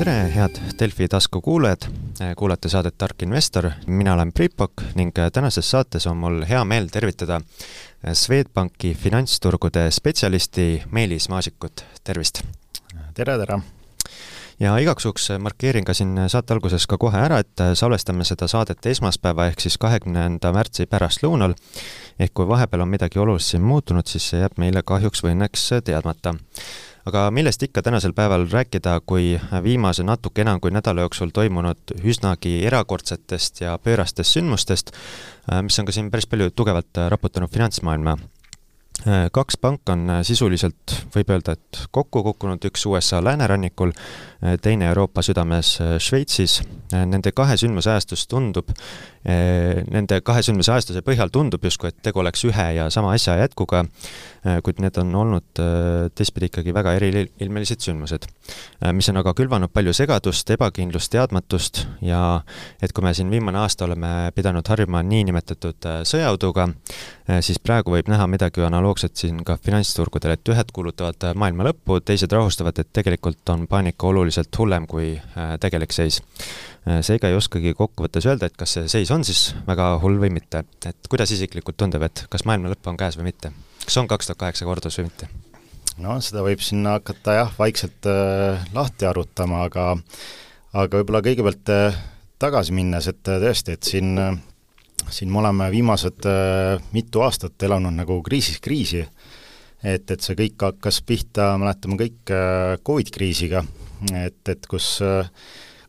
tere, head Delfi tasku kuulajad, kuulate saadet Tark investor, mina olen Priit Pokk ning tänases saates on mul hea meel tervitada Swedbanki finantsturgude spetsialisti Meelis Maasikut, tervist! tere, tere! ja igaks juhuks markeerin ka siin saate alguses ka kohe ära, et salvestame seda saadet esmaspäeva ehk siis kahekümnenda märtsi pärastlõunal. ehk kui vahepeal on midagi olulist siin muutunud, siis see jääb meile kahjuks või õnneks teadmata aga millest ikka tänasel päeval rääkida, kui viimase natuke enam kui nädala jooksul toimunud üsnagi erakordsetest ja pöörastest sündmustest, mis on ka siin päris palju tugevalt raputanud finantsmaailma. Kaks panka on sisuliselt, võib öelda, et kokku kukkunud, üks USA läänerannikul, teine Euroopa südames Šveitsis. Nende kahe sündmuse ajastus tundub, nende kahe sündmuse ajastuse põhjal tundub justkui, et tegu oleks ühe ja sama asja jätkuga, kuid need on olnud teistpidi ikkagi väga eriilmelised sündmused. mis on aga külvanud palju segadust, ebakindlust, teadmatust ja et kui me siin viimane aasta oleme pidanud harjuma niinimetatud sõjauduga, siis praegu võib näha midagi analoogset siin ka finantsturgudel, et ühed kuulutavad äh, maailma lõppu, teised rahustavad, et tegelikult on paanika oluliselt hullem kui äh, tegelik seis. Äh, seega ei oskagi kokkuvõttes öelda, et kas see seis on siis väga hull või mitte, et kuidas isiklikult tundub, et kas maailma lõpp on käes või mitte? kas on kaks tuhat kaheksa kordus või mitte? no seda võib sinna hakata jah, vaikselt äh, lahti arutama, aga aga võib-olla kõigepealt äh, tagasi minnes, et tõesti, et siin äh, siin me oleme viimased äh, mitu aastat elanud nagu kriisist kriisi, et, et see kõik hakkas pihta, mäletame kõik äh,, Covid kriisiga, et, et kus äh,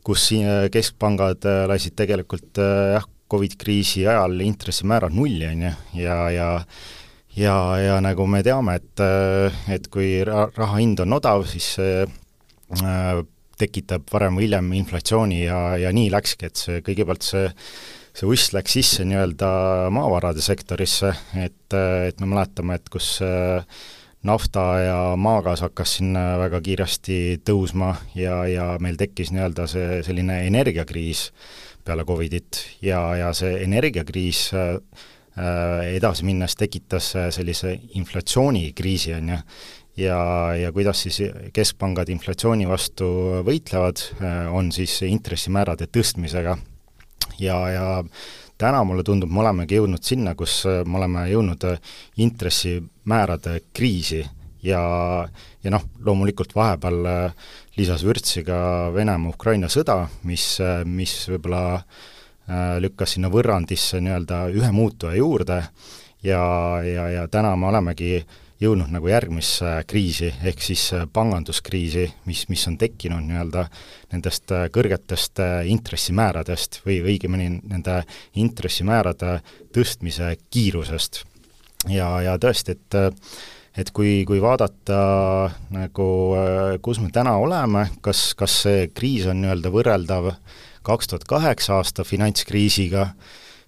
kus keskpangad äh, lasid tegelikult äh, jah, Covid kriisi ajal intressimäärad nulli, on ju, ja, ja ja, ja nagu me teame, et, äh, et kui raha hind on odav, siis see äh, tekitab varem või hiljem inflatsiooni ja, ja nii läkski, et see kõigepealt see see uss läks sisse nii-öelda maavarade sektorisse, et, et me mäletame, et kus äh, nafta ja maagaas hakkas siin väga kiiresti tõusma ja, ja meil tekkis nii-öelda see selline energiakriis peale Covidit ja, ja see energiakriis äh, edasi minnes tekitas sellise inflatsioonikriisi, on ju, ja, ja kuidas siis keskpangad inflatsiooni vastu võitlevad, äh, on siis intressimäärade tõstmisega. Ja, ja täna mulle tundub, me olemegi jõudnud sinna, kus äh, me oleme jõudnud äh, intressimäärade kriisi ja, ja noh, loomulikult vahepeal äh, lisas vürtsi ka Venemaa-Ukraina sõda, mis, mis võib-olla lükkas sinna võrrandisse nii-öelda ühe muutuja juurde ja, ja, ja täna me olemegi äh, jõudnud nagu järgmisse kriisi, ehk siis äh, panganduskriisi, mis, mis on tekkinud nii-öelda nendest äh, kõrgetest äh, intressimääradest või õigemini nende intressimäärade tõstmise kiirusest. ja, ja tõesti, et et kui, kui vaadata nagu, kus me täna oleme, kas, kas see kriis on nii-öelda võrreldav kaks tuhat kaheksa aasta finantskriisiga,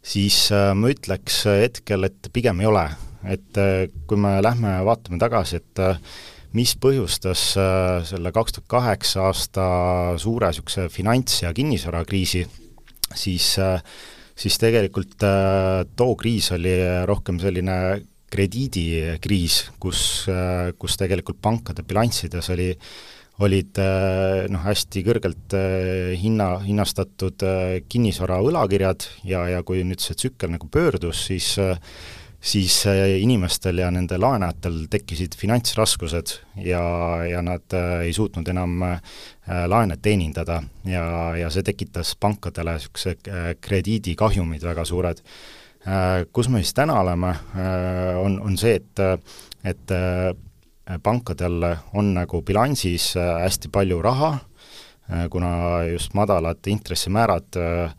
siis ma ütleks hetkel, et pigem ei ole et äh, kui me lähme vaatame tagasi, et äh, mis põhjustas äh, selle kaks tuhat kaheksa aasta suure niisuguse finants- ja kinnisvarakriisi, siis siis tegelikult too kriis oli rohkem selline krediidikriis, kus, kus tegelikult pankade bilanssides oli olid noh, hästi kõrgelt hinna, hinnastatud kinnisvara võlakirjad ja, ja kui nüüd see tsükkel nagu pöördus, siis siis äh, inimestel ja nende laenajatel tekkisid finantsraskused ja, ja nad äh, ei suutnud enam äh, laene teenindada ja, ja see tekitas pankadele niisuguse krediidikahjumid väga suured. Kus me siis täna oleme, on, on see, et, et pankadel on nagu bilansis hästi palju raha, kuna just madalad intressimäärad äh,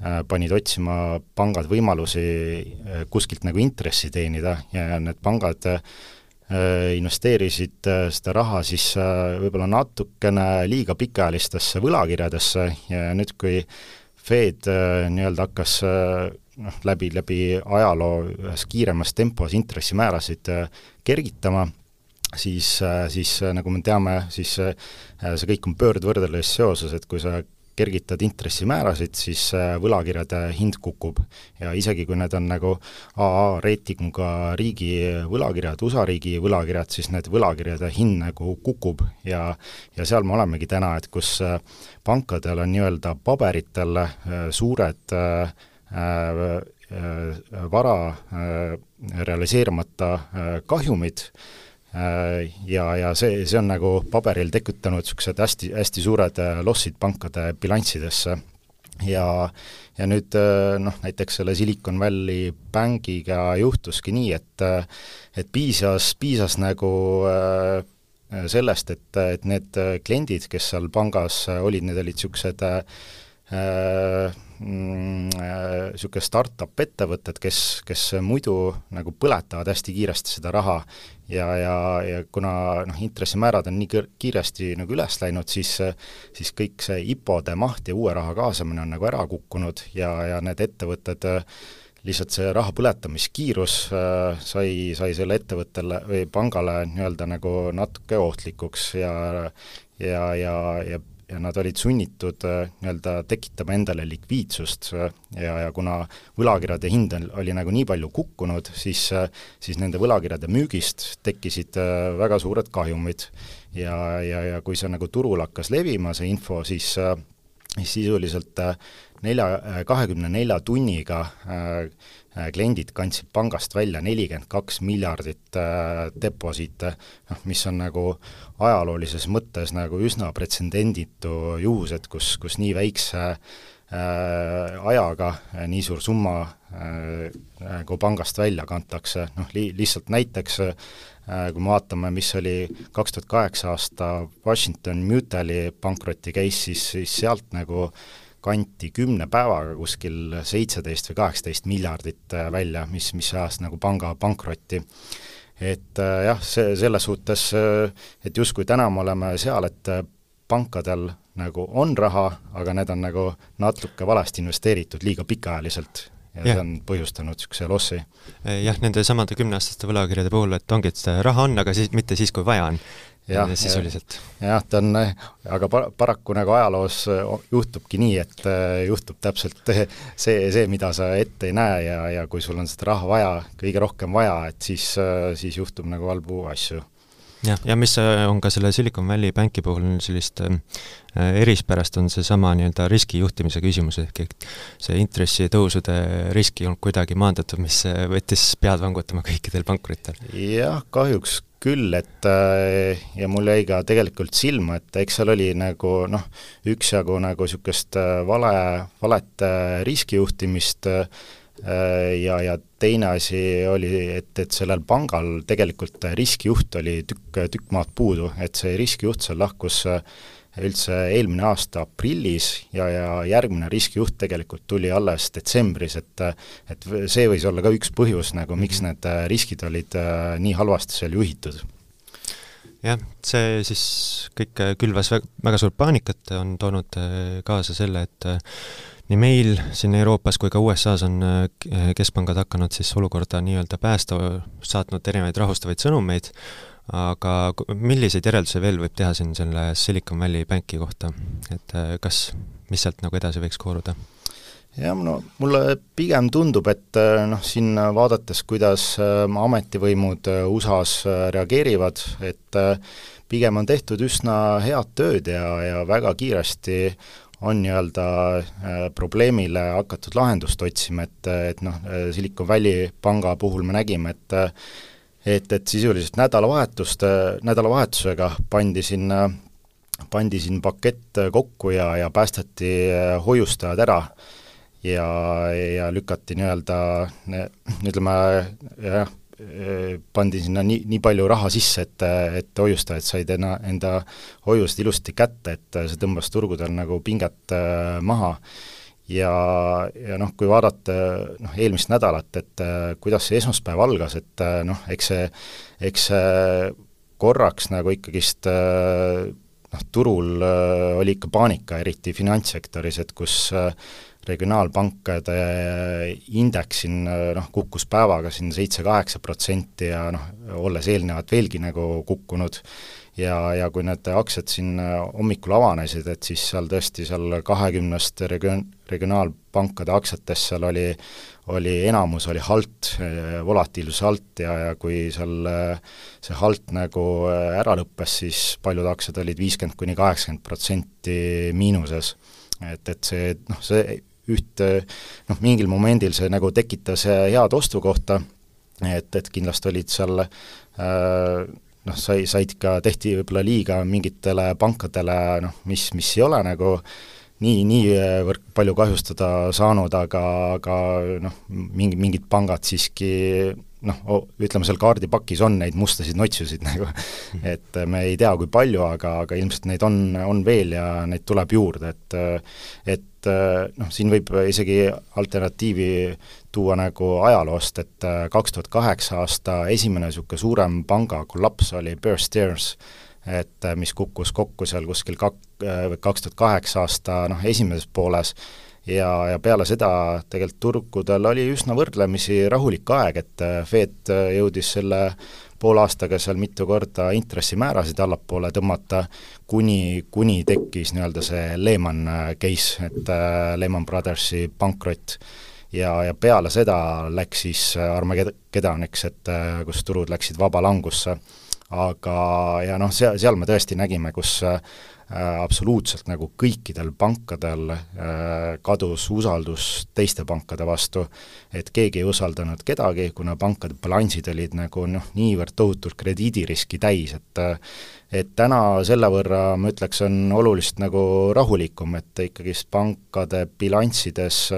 panid otsima pangad võimalusi äh, kuskilt nagu intressi teenida ja need pangad äh, investeerisid seda raha siis võib-olla natukene liiga pikaajalistesse võlakirjadesse ja nüüd, kui Fed nii-öelda hakkas noh, läbi, läbi ajaloo ühes kiiremas tempos intressimäärasid kergitama, siis, siis nagu me teame, siis see kõik on pöördvõrdelis seoses, et kui sa kergitad intressimäärasid, siis võlakirjade hind kukub. ja isegi, kui need on nagu AA reitinguga riigi võlakirjad, USA riigi võlakirjad, siis need võlakirjade hind nagu kukub ja ja seal me olemegi täna, et kus pankadel on nii-öelda paberitel suured vara realiseerimata kahjumid, Äh, ja, ja see, see on nagu paberil tekitanud niisugused hästi, hästi suured äh, lossid pankade bilanssidesse. Ja, ja nüüd äh, noh, näiteks selle Silicon Valley Bankiga juhtuski nii, et et piisas, piisas nagu sellest, et, et need kliendid, kes seal pangas olid, need olid niisugused niisugune startup ettevõtted, kes, kes muidu nagu põletavad hästi kiiresti seda raha ja, ja, ja kuna noh, intressimäärad on nii kiiresti nagu üles läinud, siis siis kõik see IPO-de maht ja uue raha kaasamine on nagu ära kukkunud ja, ja need ettevõtted lihtsalt see raha põletamiskiirus äh, sai, sai selle ettevõttele või pangale nii-öelda nagu natuke ohtlikuks ja ja, ja, ja ja nad olid sunnitud äh, nii-öelda tekitama endale likviidsust äh, ja, ja kuna võlakirjade hind oli nagu nii palju kukkunud, siis, äh, siis nende võlakirjade müügist tekkisid väga suured kahjumid. ja, ja, ja kui see nagu turul hakkas levima, see info, siis sisuliselt nelja, kahekümne nelja tunniga Äh, kliendid kandsid pangast välja nelikümmend kaks miljardit äh, deposiite, noh, mis on nagu ajaloolises mõttes nagu üsna pretsedenditu juhus, et kus, kus nii väikse äh, ajaga äh, nii suur summa äh, nagu pangast välja kantakse, noh li-, lihtsalt näiteks äh, kui me vaatame, mis oli kaks tuhat kaheksa aasta Washington Mutali pankroti case, siis, siis sealt nagu äh, kanti kümne päevaga kuskil seitseteist või kaheksateist miljardit äh, välja, mis, mis ajas nagu panga pankrotti. et äh, jah, see, selles suhtes, äh, et justkui täna me oleme seal, et pankadel nagu on raha, aga need on nagu natuke valesti investeeritud liiga pikaajaliselt ja, ja see on põhjustanud niisuguse lossi. jah, nende samade kümneaastaste võlakirjade puhul, et ongi, et raha on, aga siis mitte siis, kui vaja on jah, sisuliselt. jah, ta on, aga pa-, paraku nagu ajaloos juhtubki nii, et äh, juhtub täpselt see, see, mida sa ette ei näe ja, ja kui sul on seda raha vaja, kõige rohkem vaja, et siis, äh, siis juhtub nagu halbu asju jah, ja mis on ka selle Silicon Valley Banki puhul sellist äh, erispärast, on seesama nii-öelda riskijuhtimise küsimus, ehk et see intressitõusude risk ei olnud kuidagi maandatud, mis võttis pead vangutama kõikidel pankuritel. jah, kahjuks küll, et äh, ja mul jäi ka tegelikult silma, et eks seal oli nagu noh, üksjagu nagu niisugust äh, vale, valet äh, riskijuhtimist ja, ja teine asi oli, et, et sellel pangal tegelikult riskijuht oli tükk, tükk maad puudu, et see riskijuht seal lahkus äh, üldse eelmine aasta aprillis ja, ja järgmine riskijuht tegelikult tuli alles detsembris, et et see võis olla ka üks põhjus nagu, miks need riskid olid äh, nii halvasti seal juhitud. Jah, see siis kõik külvas väga suurt paanikat, on toonud äh, kaasa selle, et äh, nii meil siin Euroopas kui ka USA-s on keskpangad hakanud siis olukorda nii-öelda päästa, saatnud erinevaid rahustavaid sõnumeid, aga milliseid järeldusi veel võib teha siin selle Silicon Valley Banki kohta, et äh, kas, mis sealt nagu edasi võiks kooruda? jah, no mulle pigem tundub, et äh, noh, siin vaadates, kuidas äh, ametivõimud USA-s reageerivad, et pigem on tehtud üsna head tööd ja, ja väga kiiresti on nii-öelda probleemile hakatud lahendust otsima, et, et noh, Silicon Valley panga puhul me nägime, et et, et sisuliselt nädalavahetuste, nädalavahetusega pandi sinna, pandi siin pakett kokku ja, ja päästeti hoiustajad ära. Ja, ja lükati nii-öelda ütleme jah, pandi sinna nii, nii palju raha sisse, et, et hoiustajad said ena, enda hoiust ilusti kätte, et see tõmbas turgudel nagu pinget maha ja, ja noh, kui vaadata noh, eelmist nädalat, et äh, kuidas see esmaspäev algas, et äh, noh, eks see, eks see korraks nagu ikkagist äh, noh, turul oli ikka paanika, eriti finantssektoris, et kus regionaalpankade indeks siin noh, kukkus päevaga siin seitse-kaheksa protsenti ja noh, olles eelnevalt veelgi nagu kukkunud, ja, ja kui need aktsiad siin hommikul avanesid, et siis seal tõesti seal kahekümnest region-, regionaalpankade aktsiatest seal oli, oli enamus oli halt, volatiilsuse alt ja, ja kui seal see halt nagu ära lõppes, siis paljud aktsiad olid viiskümmend kuni kaheksakümmend protsenti miinuses. et, et see noh, see üht noh, mingil momendil see nagu tekitas head ostukohta, et, et kindlasti olid seal äh, noh, sai, said ka, tehti võib-olla liiga mingitele pankadele noh, mis, mis ei ole nagu nii, niivõrd palju kahjustada saanud, aga, aga noh, mingi, mingid pangad siiski noh, ütleme seal kaardipakis on neid mustasid notsusid nagu, et me ei tea, kui palju, aga, aga ilmselt neid on, on veel ja neid tuleb juurde, et et noh, siin võib isegi alternatiivi tuua nagu ajaloost, et kaks tuhat kaheksa aasta esimene niisugune suurem panga kollaps oli Bear Stearns, et mis kukkus kokku seal kuskil kak-, kaks tuhat kaheksa aasta noh, esimeses pooles, ja, ja peale seda tegelikult turgudel oli üsna võrdlemisi rahulik aeg, et äh, Fed äh, jõudis selle poole aastaga seal mitu korda intressimäärasid allapoole tõmmata, kuni, kuni tekkis nii-öelda see Lehman äh, case, et Lehman Brothersi pankrot ja, ja peale seda läks siis Armageddoniks, et kus turud läksid vabalangusse. aga, ja noh, seal, seal me tõesti nägime, kus absoluutselt nagu kõikidel pankadel äh, kadus usaldus teiste pankade vastu, et keegi ei usaldanud kedagi, kuna pankade bilansid olid nagu noh, niivõrd tohutult krediidiriski täis, et et täna selle võrra ma ütleks, on oluliselt nagu rahulikum, et ikkagist pankade bilanssides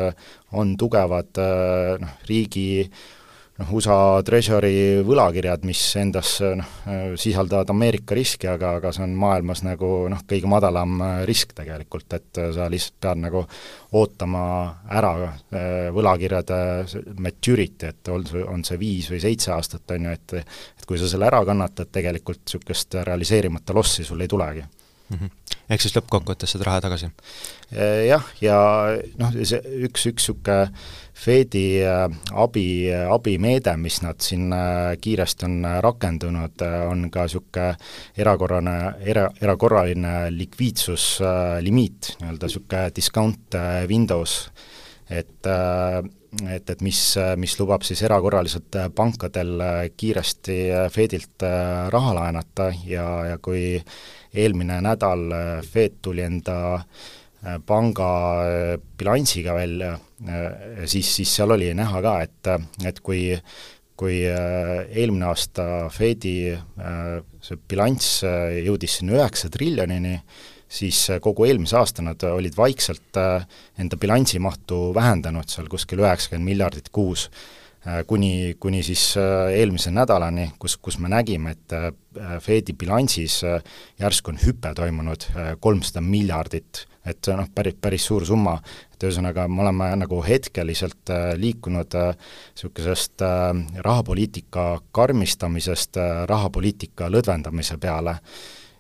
on tugevad noh, riigi noh, USA Treasury võlakirjad, mis endas noh, sisaldavad Ameerika riski, aga, aga see on maailmas nagu noh, kõige madalam äh, risk tegelikult, et äh, sa lihtsalt pead nagu ootama ära äh, võlakirjade maturity, et on see, on see viis või seitse aastat, on ju, et et kui sa selle ära kannatad, tegelikult niisugust realiseerimata lossi sul ei tulegi mm. -hmm. Ehk siis lõppkokkuvõttes saad raha tagasi? Jah, ja noh, see üks, üks niisugune Fedi äh, abi, abimeede, mis nad siin äh, kiiresti on äh, rakendunud, on ka niisugune erakorrane, era, erakorraline likviidsuslimiit, nii-öelda niisugune discount windows, et et, et mis, mis lubab siis erakorraliselt pankadel kiiresti Fedilt raha laenata ja, ja kui eelmine nädal Fed tuli enda panga bilansiga välja, Äh, siis, siis seal oli näha ka, et, et kui kui äh, eelmine aasta Fedi äh, see bilanss jõudis sinna üheksa triljonini, siis kogu eelmise aasta nad olid vaikselt enda bilansimahtu vähendanud seal kuskil üheksakümmend miljardit kuus kuni, kuni siis eelmise nädalani, kus, kus me nägime, et Fedi bilansis järsku on hüpe toimunud kolmsada miljardit. Et see on noh, päris, päris suur summa, et ühesõnaga, me oleme nagu hetkeliselt äh, liikunud niisugusest äh, äh, rahapoliitika karmistamisest äh, rahapoliitika lõdvendamise peale.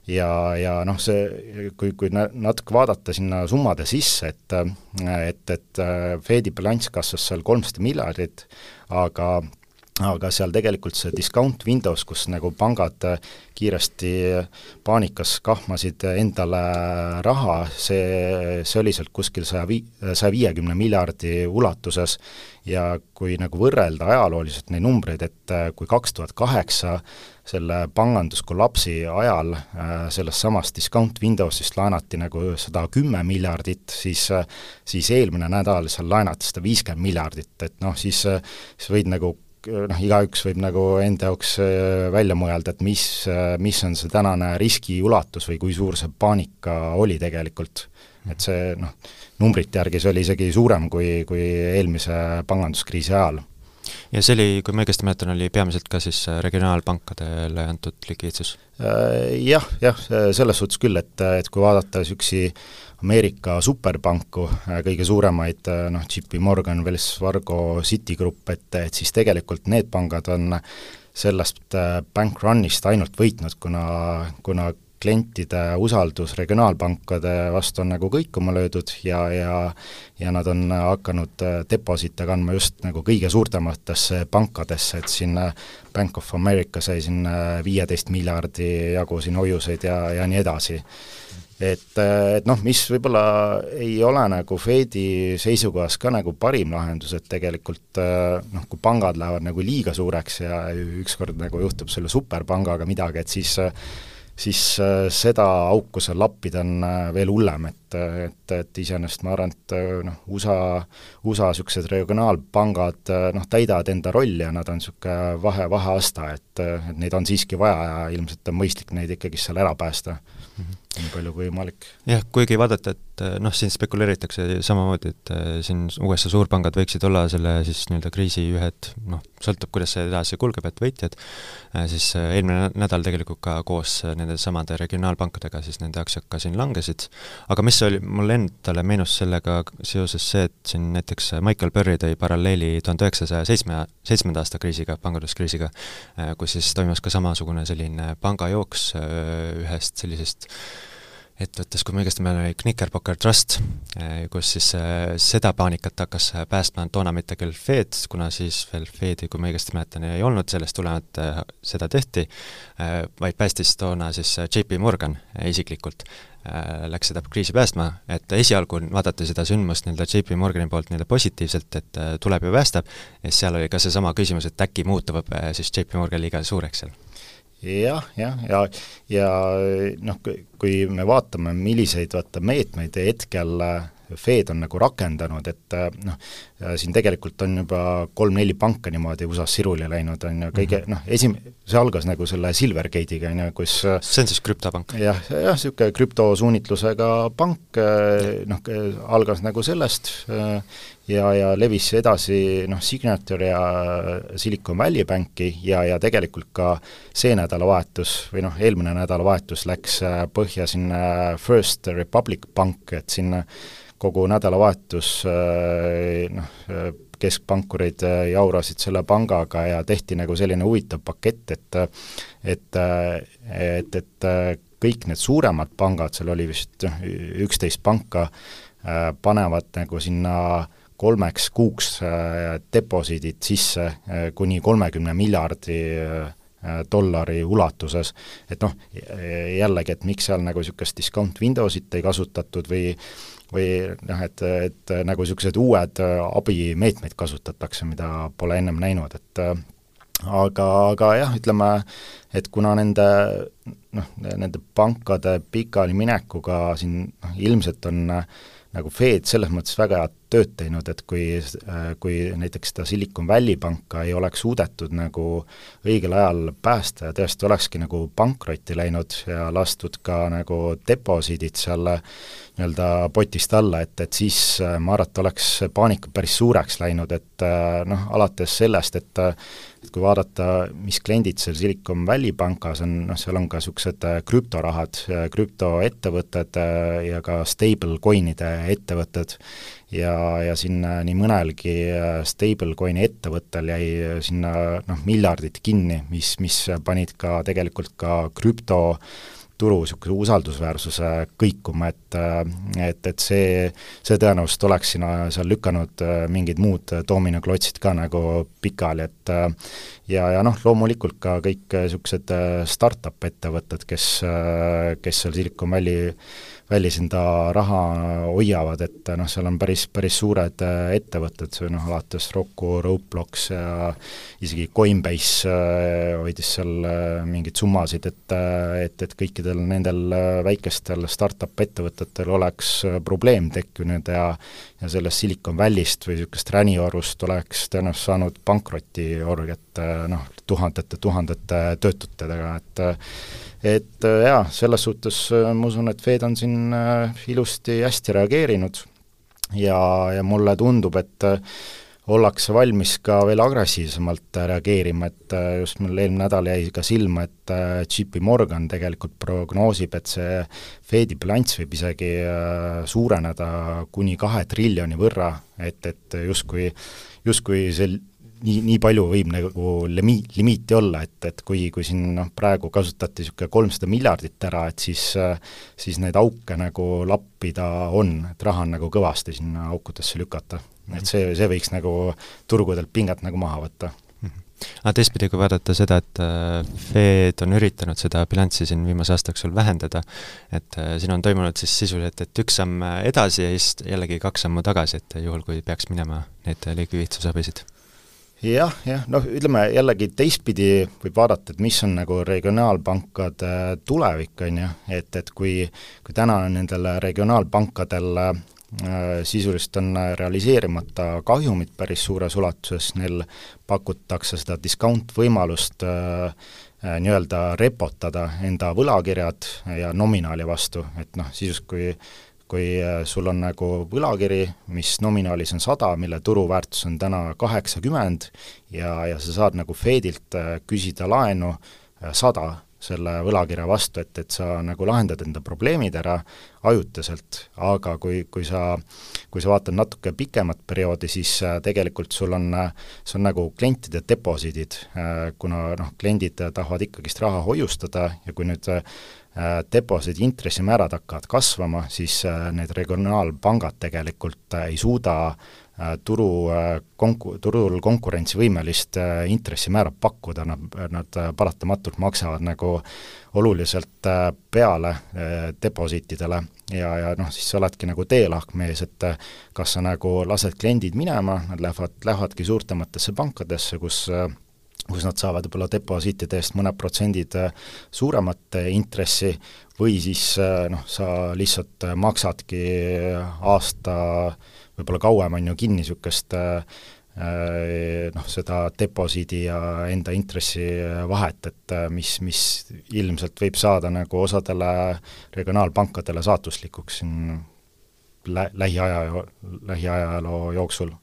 Ja, ja noh, see, kui, kui natuke vaadata sinna summade sisse, et et, et äh, Fedi bilanss kasvas seal kolmsada miljardit, aga aga seal tegelikult see discount windows, kus nagu pangad äh, kiiresti paanikas kahmasid endale raha, see, see oli sealt kuskil saja vii-, saja viiekümne miljardi ulatuses. Ja kui nagu võrrelda ajalooliselt neid numbreid, et äh, kui kaks tuhat kaheksa selle panganduskollapsi ajal äh, sellest samast discount windows'ist laenati nagu sada kümme miljardit, siis siis eelmine nädal seal laenati sada viiskümmend miljardit, et noh, siis, siis võid nagu noh, igaüks võib nagu enda jaoks äh, välja mõelda, et mis, äh, mis on see tänane riski ulatus või kui suur see paanika oli tegelikult. et see noh, numbrite järgi see oli isegi suurem kui, kui eelmise panganduskriisi ajal ja see oli, kui ma õigesti mäletan, oli peamiselt ka siis äh, regionaalpankadele antud likviidsus? Jah, jah, selles suhtes küll, et, et kui vaadata niisugusi Ameerika superpanku, äh, kõige suuremaid, äh, noh, JP Morgan, Wells Fargo, Citigroup, et, et siis tegelikult need pangad on sellest äh, bank run'ist ainult võitnud, kuna, kuna klientide usaldus regionaalpankade vastu on nagu kõikuma löödud ja, ja ja nad on hakanud deposite kandma just nagu kõige suurtematesse pankadesse, et siin Bank of America sai siin viieteist miljardi jagu siin hoiuseid ja, ja nii edasi et, et noh, mis võib-olla ei ole nagu Fedi seisukohast ka nagu parim lahendus, et tegelikult noh, kui pangad lähevad nagu liiga suureks ja ükskord nagu juhtub selle superpangaga midagi, et siis siis seda auku seal lappida on veel hullem, et, et, et iseenesest ma arvan, et noh, USA, USA niisugused regionaalpangad noh, täidavad enda rolli ja nad on niisugune vahe, vaheasta, et, et neid on siiski vaja ja ilmselt on mõistlik neid ikkagi seal ära päästa mm. -hmm nii palju kui võimalik. jah, kuigi vaadata, et noh, siin spekuleeritakse samamoodi, et äh, siin USA suurpangad võiksid olla selle siis nii-öelda kriisi ühed noh, sõltub, kuidas see edasi kulgeb, et võitjad, äh, siis äh, eelmine nädal tegelikult ka koos nende samade regionaalpankadega siis nende aktsiad ka siin langesid, aga mis oli, mulle endale meenus sellega seoses see, et siin näiteks Michael Burry tõi paralleeli tuhande üheksasaja seitsme, seitsmenda aasta kriisiga, panganduskriisiga, kus siis toimus ka samasugune selline pangajooks ühest sellisest ettevõttes, kui ma õigesti mäletan, oli Knickerbocker Trust, eh, kus siis seda paanikat hakkas päästma toona mitte küll Fed, kuna siis veel Fedi, kui ma õigesti mäletan, ei olnud, sellest tulenevalt seda tehti, vaid päästis toona siis JP Morgan isiklikult läks seda kriisi päästma, et esialgu vaadati seda sündmust nii-öelda JP Morgani poolt nii-öelda positiivselt, et tuleb ja päästab, ja seal oli ka seesama küsimus, et äkki muutub siis JP Morgan liiga suureks seal. Jah, jah, ja, ja, ja noh, kui me vaatame, milliseid vaata meetmeid hetkel äh, Fed on nagu rakendanud, et äh, noh, siin tegelikult on juba kolm-neli panka niimoodi USA-s siruli läinud, on ju, kõige mm -hmm. noh, esim-, see algas nagu selle Silvergate'iga, on ju, kus äh, see on siis krüptopank? jah, jah, niisugune krüptosuunitlusega pank, noh, algas nagu sellest ja, ja levis edasi noh, Signature ja Silicon Valley Banki ja, ja tegelikult ka see nädalavahetus või noh, eelmine nädalavahetus läks äh, põhja sinna First Republic Pank, et sinna kogu nädalavahetus äh, noh, keskpankurid äh, jaurasid selle pangaga ja tehti nagu selline huvitav pakett, et et, et, et kõik need suuremad pangad, seal oli vist üksteist panka, panevad nagu sinna äh, kolmeks kuuks äh, deposiidid sisse äh, kuni kolmekümne miljardi äh, dollari ulatuses, et noh, jällegi, et miks seal nagu niisugust discount windowsit ei kasutatud või või noh, et, et nagu niisugused uued abimeetmeid kasutatakse, mida pole ennem näinud, et aga, aga jah, ütleme, et kuna nende noh, nende pankade pikali minekuga siin noh, ilmselt on nagu Fed selles mõttes väga head tööd teinud, et kui, kui näiteks seda Silicon Valley panka ei oleks suudetud nagu õigel ajal päästa ja tõesti olekski nagu pankrotti läinud ja lastud ka nagu deposiidid seal nii-öelda potist alla, et, et siis ma arvan, et oleks paanika päris suureks läinud, et noh, alates sellest, et et kui vaadata, mis kliendid seal Silicon Valley pangas on, noh, seal on ka niisugused krüptorahad, krüptoettevõtted ja ka stablecoin'ide ettevõtted. Ja, ja sinna nii mõnelgi äh, stablecoin'i ettevõttel jäi äh, sinna noh, miljardid kinni, mis, mis panid ka tegelikult ka krüpto turu niisuguse usaldusväärsuse kõikuma, et et, et see, see tõenäoliselt oleks sinna seal lükanud äh, mingid muud doominoklotsid ka nagu pikali, et ja, ja noh, loomulikult ka kõik niisugused startup ettevõtted, kes, kes seal Silicon Valley välis enda raha hoiavad, et noh, seal on päris, päris suured äh, ettevõtted, see noh, alates Roku, Roblox ja isegi Coinbase äh, hoidis seal äh, mingeid summasid, et et, et kõikidel nendel väikestel startup ettevõtetel oleks probleem tekkinud ja ja sellest Silicon Valley'st või niisugust räniorust oleks tõenäoliselt saanud pankrotiorg, et noh, tuhandete-tuhandete töötutega, et et äh, jaa, selles suhtes äh, ma usun, et Fed on siin äh, ilusti hästi reageerinud ja, ja mulle tundub, et ollakse valmis ka veel agressiivsemalt reageerima, et just mul eelmine nädal jäi ka silma, et JP Morgan tegelikult prognoosib, et see Fedi bilanss võib isegi suureneda kuni kahe triljoni võrra, et, et justkui, justkui see nii, nii palju võib nagu limi-, limiiti olla, et, et kui, kui siin noh, praegu kasutati niisugune kolmsada miljardit ära, et siis siis neid auke nagu lappida on, et raha on nagu kõvasti sinna aukudesse lükata. et see, see võiks nagu turgudelt pinget nagu maha võtta. Aga teistpidi, kui vaadata seda, et äh, Fed on üritanud seda bilanssi siin viimase aasta jooksul vähendada, et äh, siin on toimunud siis sisuliselt, et üks samm edasi ja siis jällegi kaks sammu tagasi, et juhul, kui peaks minema neid likviidsusabisid jah, jah, noh, ütleme jällegi teistpidi võib vaadata, et mis on nagu regionaalpankade tulevik, on ju, et, et kui kui täna on nendel regionaalpankadel Äh, sisuliselt on realiseerimata kahjumid päris suures ulatuses, neil pakutakse seda discount-võimalust äh, äh, nii-öelda repotada enda võlakirjad ja nominaali vastu, et noh, sisuliselt kui kui sul on nagu võlakiri, mis nominaalis on sada, mille turuväärtus on täna kaheksakümmend ja, ja sa saad nagu Fedilt küsida laenu sada selle võlakirja vastu, et, et sa nagu lahendad enda probleemid ära ajutiselt, aga kui, kui sa, kui sa vaatad natuke pikemat perioodi, siis äh, tegelikult sul on, see on nagu klientide deposiidid, äh, kuna noh, kliendid tahavad ikkagist raha hoiustada ja kui nüüd äh, deposiidi intressimäärad hakkavad kasvama, siis need regionaalpangad tegelikult ei suuda Äh, turu äh, konku-, turul konkurentsivõimelist äh, intressimäära pakkuda, nad, nad paratamatult maksavad nagu oluliselt peale deposiitidele. Ja, ja noh, siis sa oledki nagu teelahkmees, et kas sa nagu lased kliendid minema, nad lähevad, lähevadki suurtematesse pankadesse, kus kus nad saavad võib-olla deposiitide eest mõned protsendid suuremat intressi või siis noh, sa lihtsalt maksadki aasta äh, võib-olla kauem on ju kinni niisugust äh, äh, noh, seda deposiidi ja enda intressi vahet, et äh, mis, mis ilmselt võib saada nagu osadele regionaalpankadele saatuslikuks siin lä-, lähiaja, lähiajaloo jooksul.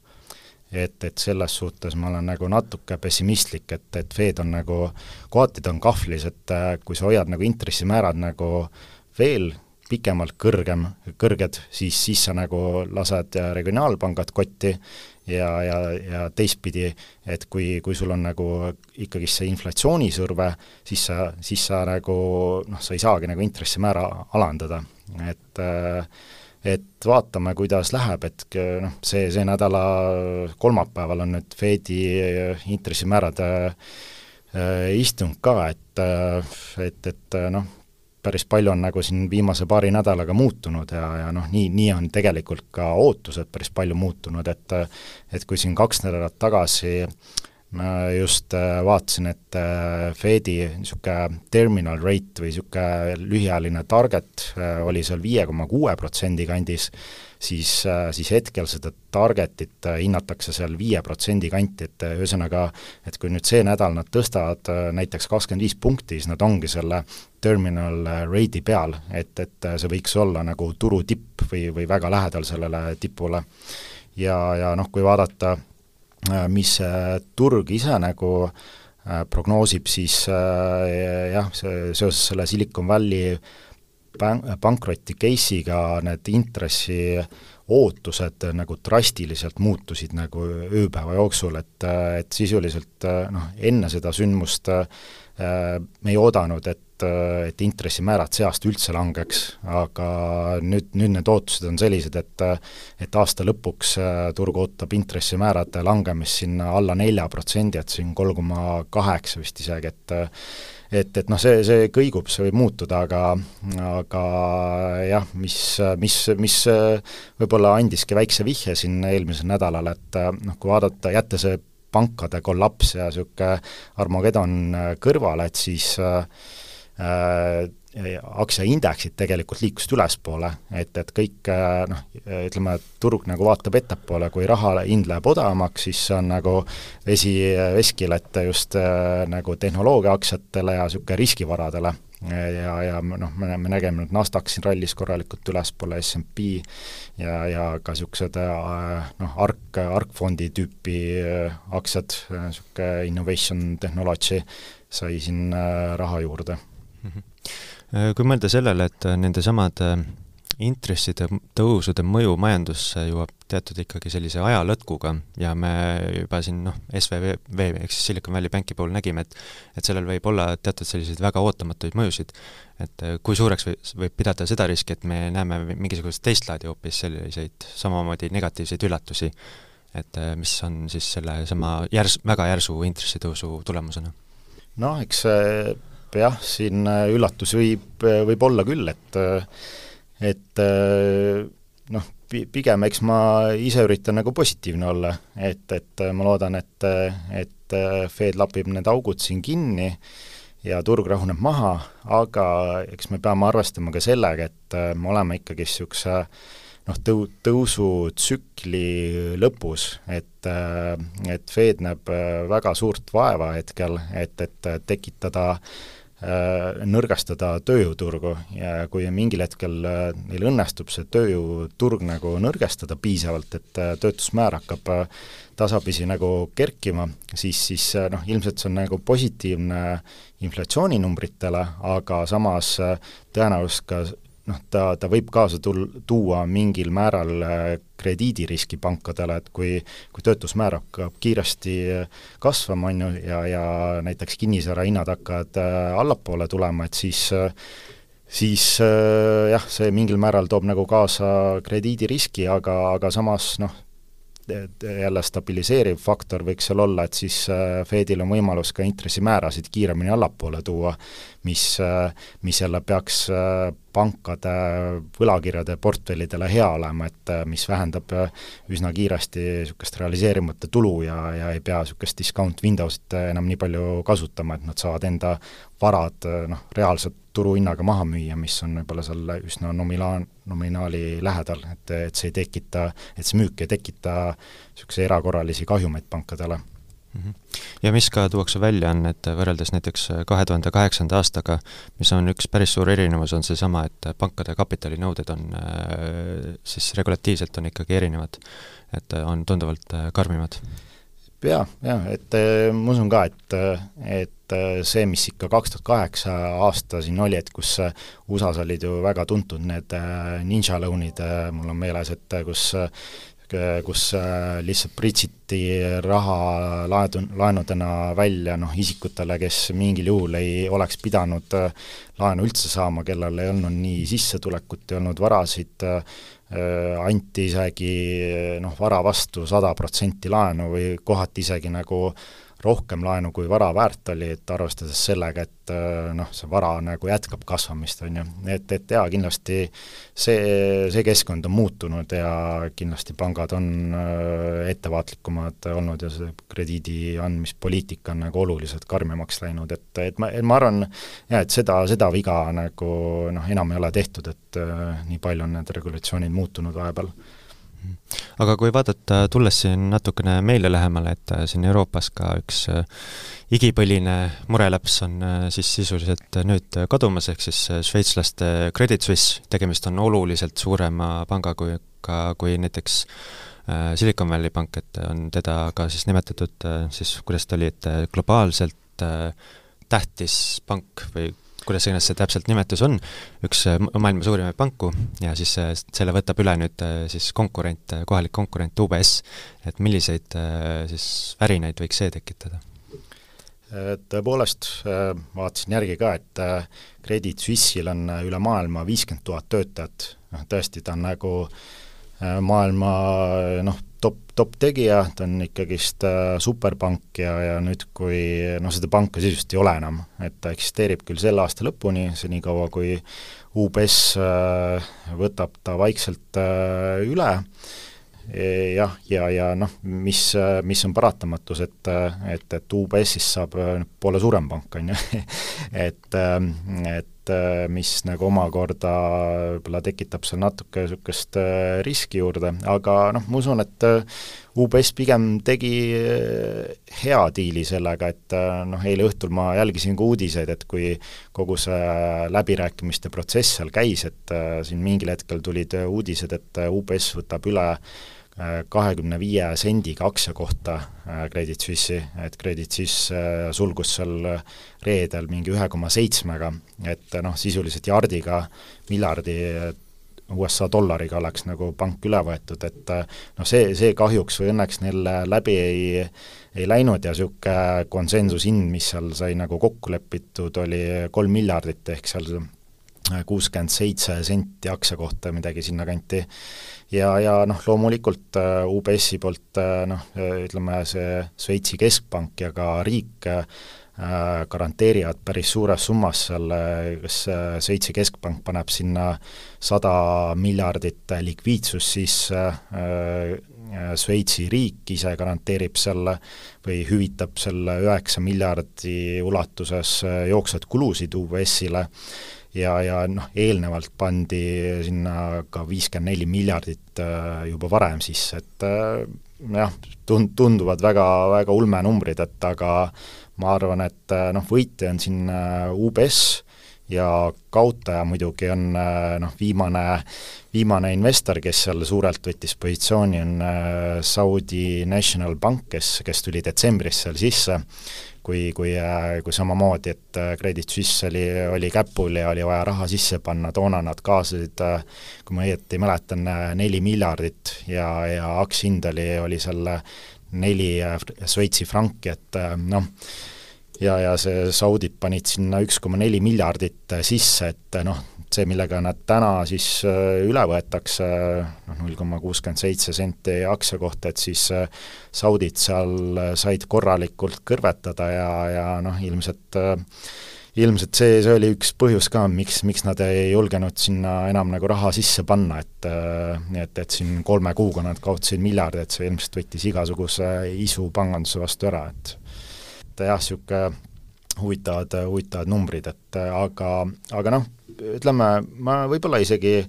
Et, et selles suhtes ma olen nagu natuke pessimistlik, et, et Fed on nagu, kohati ta on kahvlis, et kui sa hoiad nagu intressimäärad nagu veel pikemalt kõrgem, kõrged, siis, siis sa nagu lased regionaalpangad kotti ja, ja, ja teistpidi, et kui, kui sul on nagu ikkagi see inflatsioonisurve, siis sa, siis sa nagu noh, sa ei saagi nagu intressimäära alandada, et et vaatame, kuidas läheb, et noh, see, see nädala kolmapäeval on nüüd Fedi intressimäärade äh, istung ka, et, et, et noh, päris palju on nagu siin viimase paari nädalaga muutunud ja, ja noh, nii, nii on tegelikult ka ootused päris palju muutunud, et et kui siin kaks nädalat tagasi ma just äh, vaatasin, et äh, Fedi niisugune terminal rate või niisugune lühiajaline target äh, oli seal viie koma kuue protsendi kandis, siis, siis hetkel seda target'it hinnatakse seal viie protsendi kanti, et ühesõnaga, et kui nüüd see nädal nad tõstavad näiteks kakskümmend viis punkti, siis nad ongi selle terminal rate'i peal, et, et see võiks olla nagu turu tipp või, või väga lähedal sellele tipule. ja, ja noh, kui vaadata, mis see turg ise nagu äh, prognoosib, siis äh, jah, see seoses selle Silicon Valley pankroti case'iga need intressi ootused nagu drastiliselt muutusid nagu ööpäeva jooksul, et, et sisuliselt noh, enne seda sündmust me ei oodanud, et et intressimäärad see aasta üldse langeks, aga nüüd, nüüd need ootused on sellised, et et aasta lõpuks turg ootab intressimäärade langemist sinna alla nelja protsendi, et siin kolm koma kaheksa vist isegi, et et, et noh, see, see kõigub, see võib muutuda, aga aga jah, mis, mis, mis võib-olla andiski väikse vihje siin eelmisel nädalal, et noh, kui vaadata, jätta see pankade kollaps ja niisugune Armageddon kõrvale, et siis äh, aktsiaindeksid tegelikult liikusid ülespoole, et, et kõik noh, ütleme, turg nagu vaatab ettepoole, kui raha hind läheb odavamaks, siis see on nagu vesi veskile, just äh, nagu tehnoloogiaaktsiatele ja niisugune riskivaradele. ja, ja noh, me, me nägime, et NASDAQ siin rallis korralikult ülespoole, SMP ja, ja ka niisugused äh, noh, ARK, ARK-fondi tüüpi äh, aktsiad, niisugune innovation technology sai siin raha juurde. Äh, kui mõelda sellele, et äh, nendesamade intresside tõusude mõju majandusse jõuab teatud ikkagi sellise ajalõtkuga ja me juba siin noh, SVV ehk siis Silicon Valley Banki puhul nägime, et et sellel võib olla teatud selliseid väga ootamatuid mõjusid. et äh, kui suureks või, võib pidada seda riski, et me näeme mingisugust teist laadi hoopis selliseid samamoodi negatiivseid üllatusi, et äh, mis on siis selle sama järs-, väga järsu intressitõusu tulemusena? noh, eks see jah, siin üllatusi võib, võib olla küll, et et noh, pigem eks ma ise üritan nagu positiivne olla, et, et ma loodan, et, et Fed lapib need augud siin kinni ja turg rahuneb maha, aga eks me peame arvestama ka sellega, et me oleme ikkagi niisuguse noh, tõu-, tõusutsükli lõpus, et, et Fed näeb väga suurt vaeva hetkel, et, et tekitada äh, Äh, nõrgestada tööjõuturgu ja kui mingil hetkel äh, neil õnnestub see tööjõuturg nagu nõrgestada piisavalt, et äh, töötusmäär hakkab tasapisi nagu kerkima, siis, siis noh, ilmselt see on nagu positiivne inflatsiooninumbritele, aga samas tõenäoliselt ka noh, ta, ta võib kaasa tul-, tuua mingil määral äh, krediidiriski pankadele, et kui kui töötusmäär hakkab kiiresti äh, kasvama, on ju, ja, ja näiteks kinnisvara hinnad hakkavad äh, allapoole tulema, et siis siis jah, see mingil määral toob nagu kaasa krediidiriski, aga, aga samas noh, jälle stabiliseeriv faktor võiks seal olla, et siis Fedil on võimalus ka intressimäärasid kiiremini allapoole tuua, mis, mis jälle peaks pankade võlakirjade portfellidele hea olema, et äh, mis vähendab äh, üsna kiiresti niisugust realiseerimata tulu ja, ja ei pea niisugust discount window'st äh, enam nii palju kasutama, et nad saavad enda varad noh, reaalselt turuhinnaga maha müüa, mis on võib-olla seal üsna nominaal, nominaali lähedal, et, et see ei tekita, et see müük ei tekita niisuguseid erakorralisi kahjumeid pankadele. Ja mis ka tuuakse välja, on, et võrreldes näiteks kahe tuhande kaheksanda aastaga, mis on üks päris suur erinevus, on seesama, et pankade kapitalinõuded on äh, siis regulatiivselt on ikkagi erinevad. et on tunduvalt äh, karmimad. jaa, jaa, et äh, ma usun ka, et, et see, mis ikka kaks tuhat kaheksa aasta siin oli, et kus USA-s olid ju väga tuntud need ninja loan'id, mul on meeles, et kus kus äh, lihtsalt pritsiti raha laedu, laenudena välja noh, isikutele, kes mingil juhul ei oleks pidanud äh, laenu üldse saama, kellel ei olnud nii sissetulekut, ei olnud varasid, äh, anti isegi noh, vara vastu sada protsenti laenu või kohati isegi nagu rohkem laenu, kui vara väärt oli, et arvestades sellega, et äh, noh, see vara nagu jätkab kasvamist, on ju, et, et jaa, kindlasti see, see keskkond on muutunud ja kindlasti pangad on äh, ettevaatlikumad olnud ja see krediidi andmispoliitika on nagu oluliselt karmimaks läinud, et, et ma, et ma arvan jah, et seda, seda viga nagu noh, enam ei ole tehtud, et äh, nii palju on need regulatsioonid muutunud vahepeal aga kui vaadata, tulles siin natukene meile lähemale, et äh, siin Euroopas ka üks äh, igipõline mureläps on äh, siis sisuliselt nüüd kadumas, ehk siis šveitslaste Credit Suisse, tegemist on oluliselt suurema panga kui ka, kui näiteks Silicon Valley pank, et on teda ka siis nimetatud siis, kuidas ta oli, et globaalselt tähtis pank või kuidas iganes see täpselt nimetus on, üks äh, maailma suurimaid panku ja siis äh, selle võtab üle nüüd äh, siis konkurent, kohalik konkurent UBS, et milliseid siis värinaid võiks see tekitada? Tõepoolest, vaatasin järgi ka, et Credit Suisse'il on üle maailma viiskümmend tuhat töötajat, noh tõesti, ta on nagu maailma noh, top, top tegija, ta on ikkagist äh, superpank ja, ja nüüd, kui noh, seda panka sisuliselt ei ole enam, et ta eksisteerib küll selle aasta lõpuni, senikaua kui UBS äh, võtab ta vaikselt äh, üle, jah, ja, ja, ja noh, mis, mis on paratamatus, et, et, et UBS-ist saab poole suurem pank, on ju. Et, et mis nagu omakorda võib-olla tekitab seal natuke niisugust riski juurde, aga noh, ma usun, et UBS pigem tegi hea diili sellega, et noh, eile õhtul ma jälgisin ka uudiseid, et kui kogu see läbirääkimiste protsess seal käis, et siin mingil hetkel tulid uudised, et UBS võtab üle kahekümne viie sendiga aktsia kohta äh, Credit Suisse'i, et Credit Suisse äh, sulgus seal reedel mingi ühe koma seitsmega, et noh, sisuliselt jardiga miljardi USA dollariga oleks nagu pank üle võetud, et noh, see, see kahjuks või õnneks neil läbi ei ei läinud ja niisugune konsensushind, mis seal sai nagu kokku lepitud, oli kolm miljardit, ehk seal kuuskümmend seitse senti aktsia kohta, midagi sinnakanti. ja, ja noh, loomulikult UBS-i poolt noh, ütleme see Šveitsi keskpank ja ka riik Äh, garanteerivad päris suures summas seal, kas äh, Šveitsi keskpank paneb sinna sada miljardit likviidsust äh, Šveitsi riik ise garanteerib selle või hüvitab selle üheksa miljardi ulatuses jooksvaid kulusid UBS-ile ja, ja noh, eelnevalt pandi sinna ka viiskümmend neli miljardit juba varem sisse, et jah, tund-, tunduvad väga, väga ulme numbrid, et aga ma arvan, et äh, noh, võitja on siin äh, UBS ja kaotaja muidugi on äh, noh, viimane, viimane investor, kes seal suurelt võttis positsiooni, on Saudi National Bank, kes, kes tuli detsembris seal sisse, kui, kui, kui samamoodi, et Credit Suisse oli, oli käpul ja oli vaja raha sisse panna, toona nad kaasasid, kui ma õieti mäletan, neli miljardit ja, ja aktsia hind oli, oli seal neli Šveitsi franki, et noh, ja, ja see saudid panid sinna üks koma neli miljardit sisse, et noh, see, millega nad täna siis äh, üle võetakse, noh, null koma kuuskümmend seitse senti aktsia kohta, et siis äh, saudid seal äh, said korralikult kõrvetada ja, ja noh, ilmselt ilmselt see, see oli üks põhjus ka, miks, miks nad ei julgenud sinna enam nagu raha sisse panna, et et, et siin kolme kuuga nad kaotasid miljardi, et see ilmselt võttis igasuguse isu panganduse vastu ära, et et jah, niisugune huvitavad, huvitavad numbrid, et aga, aga noh, ütleme, ma võib-olla isegi,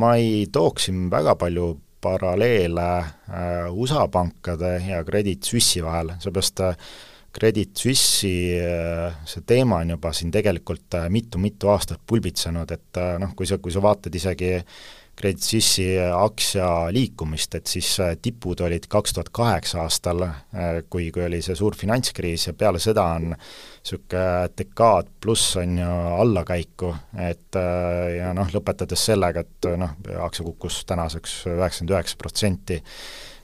ma ei tooks siin väga palju paralleele äh, USA pankade ja Credit Suisse'i vahel, seepärast äh, Credit Suisse'i äh, see teema on juba siin tegelikult mitu-mitu aastat pulbitsenud, et noh, kui sa, kui sa vaatad isegi äh, Credit Suisse'i aktsia liikumist, et siis äh, tipud olid kaks tuhat kaheksa aastal, äh, kui, kui oli see suur finantskriis ja peale seda on niisugune dekaad pluss on ju allakäiku, et äh, ja noh, lõpetades sellega, et noh, aktsia kukkus tänaseks üheksakümmend üheksa protsenti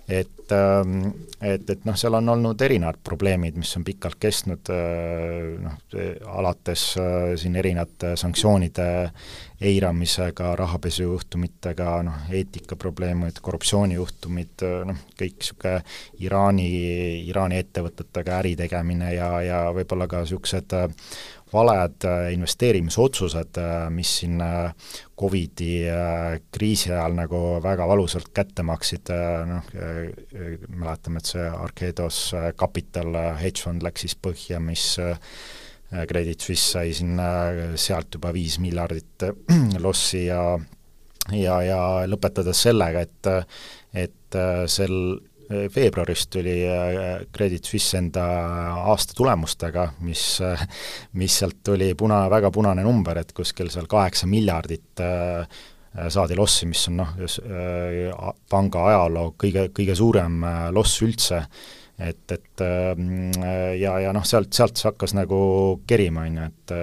et, ähm, et, et noh, seal on olnud erinevad probleemid, mis on pikalt kestnud, äh, noh, alates äh, siin erinevate sanktsioonide eiramisega, rahapesujuhtumitega, noh, eetikaprobleemid, korruptsioonijuhtumid, äh, noh, kõik niisugune Iraani, Iraani ettevõtetega äri tegemine ja, ja võib-olla ka niisugused valed äh, investeerimisotsused, äh, mis siin äh, Covidi kriisi ajal nagu väga valusalt kätte maksid, noh, mäletame, et see Arkedos Capital hedge fond läks siis põhja, mis Credit Suisse sai sinna sealt juba viis miljardit lossi ja ja, ja lõpetades sellega, et et sel veebruaris tuli äh, Credit Suisse enda aastatulemustega, mis, äh, mis sealt tuli puna, väga punane number, et kuskil seal kaheksa miljardit äh, saadi lossi, mis on noh, panga ajaloo kõige, kõige suurem loss üldse et, et ähm, ja, ja noh, sealt, sealt see hakkas nagu kerima, on ju, et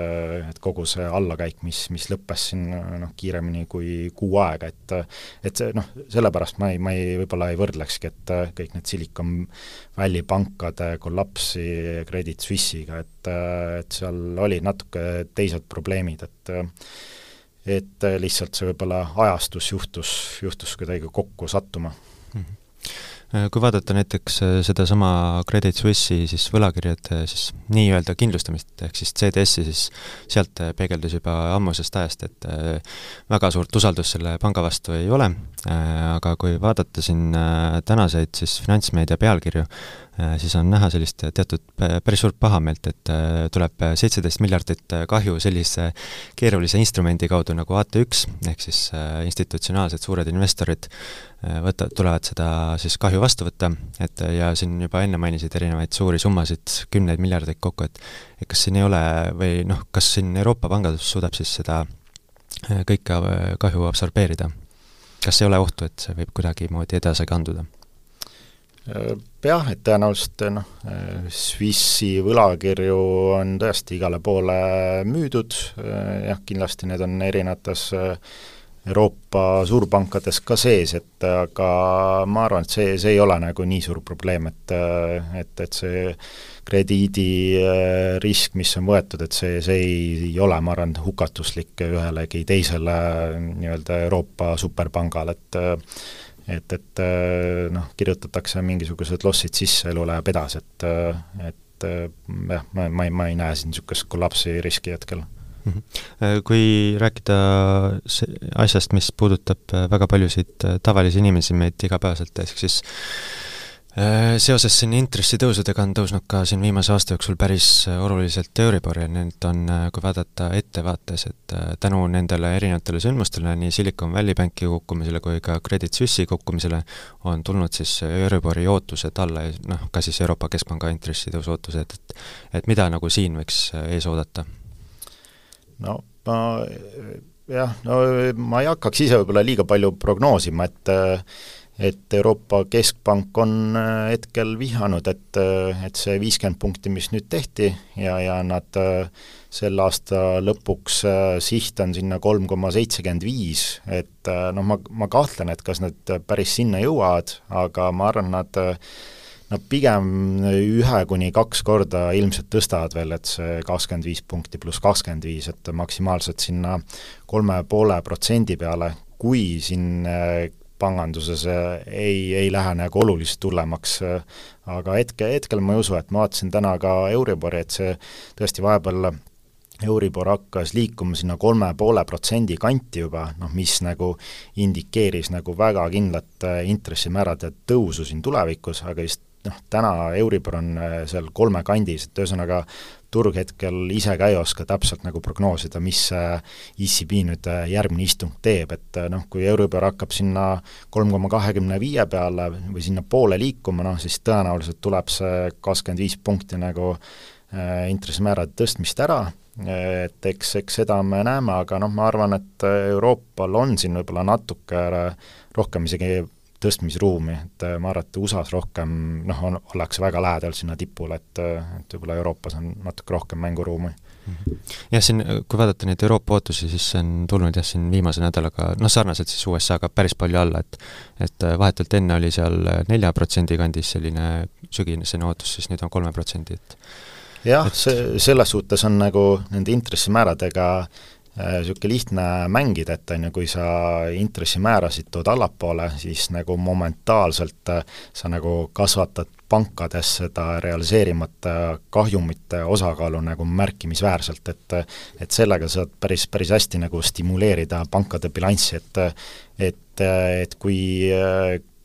et kogu see allakäik, mis, mis lõppes siin noh, kiiremini kui kuu aega, et et see noh, sellepärast ma ei, ma ei, võib-olla ei võrdlekski, et kõik need Silicon Valley pankade kollapsi Credit Suisse'iga, et et seal olid natuke teised probleemid, et et lihtsalt see võib-olla ajastus juhtus, juhtus kuidagi kokku sattuma mm. -hmm Äh, kui vaadata näiteks äh, sedasama Credit Suisse'i siis võlakirjade siis nii-öelda kindlustamist, ehk siis CDS-i, siis sealt äh, peegeldus juba ammusest ajast, et väga suurt usaldust selle panga vastu ei ole, aga kui vaadata siin tänaseid siis finantsmeedia pealkirju, siis on näha sellist teatud päris suurt pahameelt, et tuleb seitseteist miljardit kahju sellise keerulise instrumendi kaudu nagu AT1, ehk siis institutsionaalsed suured investorid Äh, võta, tulevad seda siis kahju vastu võtta, et ja siin juba enne mainisid erinevaid suuri summasid, kümneid miljardeid kokku, et et kas siin ei ole või noh, kas siin Euroopa pangandus suudab siis seda äh, kõike äh, kahju absorbeerida? kas ei ole ohtu, et see võib kuidagimoodi edasi kanduda? Jah, et tõenäoliselt noh, Swissi võlakirju on tõesti igale poole müüdud, jah, kindlasti need on erinevates Euroopa suurpankades ka sees, et aga ma arvan, et see, see ei ole nagu nii suur probleem, et et, et see krediidirisk, mis on võetud, et see, see ei, ei ole, ma arvan, hukatuslik ühelegi teisele nii-öelda Euroopa superpangale, et et, et noh, kirjutatakse mingisugused lossid sisse, elu läheb edasi, et et jah, ma, ma ei, ma ei näe siin niisugust kollapsi riski hetkel Mhm. Äh, kui rääkida asjast, mis puudutab äh, väga paljusid äh, tavalisi inimesi meid igapäevaselt, ehk siis seoses siin intressitõusudega on tõusnud ka siin viimase aasta jooksul päris oluliselt Euribor ja need on, kui vaadata ettevaates, et tänu nendele erinevatele sündmustele, nii Silicon Valley Banki kukkumisele kui ka Credit Suisse'i kukkumisele, on tulnud siis Euribori ootused alla ja noh, ka siis Euroopa Keskpanga intressitõusu ootused, et et mida nagu siin võiks ees oodata? No ma jah, no ma ei hakkaks ise võib-olla liiga palju prognoosima, et et Euroopa Keskpank on hetkel vihanud, et, et see viiskümmend punkti, mis nüüd tehti ja, ja nad selle aasta lõpuks siht on sinna kolm koma seitsekümmend viis, et noh, ma, ma kahtlen, et kas nad päris sinna jõuavad, aga ma arvan, nad Nad pigem ühe kuni kaks korda ilmselt tõstavad veel, et see kakskümmend viis punkti pluss kakskümmend viis, et maksimaalselt sinna kolme poole protsendi peale, kui siin äh, panganduses äh, ei, ei lähe nagu oluliselt hullemaks, äh, aga hetke, hetkel ma ei usu, et ma vaatasin täna ka Euribori, et see tõesti vahepeal Euribor hakkas liikuma sinna kolme poole protsendi kanti juba, noh mis nagu indikeeris nagu väga kindlat intressimäärade tõusu siin tulevikus, aga just noh, täna Euribor on äh, seal kolme kandis, et ühesõnaga turg hetkel ise ka ei oska täpselt nagu prognoosida, mis ECB nüüd äh, järgmine istung teeb, et äh, noh, kui Euribor hakkab sinna kolm koma kahekümne viie peale või sinnapoole liikuma, noh siis tõenäoliselt tuleb see kakskümmend viis punkti nagu äh, intressimäärade tõstmist ära, et eks, eks seda me näeme, aga noh, ma arvan, et Euroopal on siin võib-olla natuke rohkem isegi tõstmisruumi, et äh, ma arvan, et USA-s rohkem noh, on, ollakse väga lähedal sinna tipule, et, äh, et võib-olla Euroopas on natuke rohkem mänguruumi mhm. jah, siin kui vaadata neid Euroopa ootusi, siis see on tulnud jah, siin viimase nädalaga, noh sarnaselt siis USA-ga päris palju alla, et et äh, vahetult enne oli seal nelja protsendi kandis selline sügisene ootus, siis nüüd on kolme protsendi, et jah see, selles suhtes on nagu nende intressimääradega äh, niisugune äh, lihtne mängida, et on ju, kui sa intressimäärasid tood allapoole, siis nagu momentaalselt äh, sa nagu kasvatad pankades seda realiseerimata kahjumite osakaalu nagu märkimisväärselt, et et sellega saad päris, päris hästi nagu stimuleerida pankade bilanssi, et et, et kui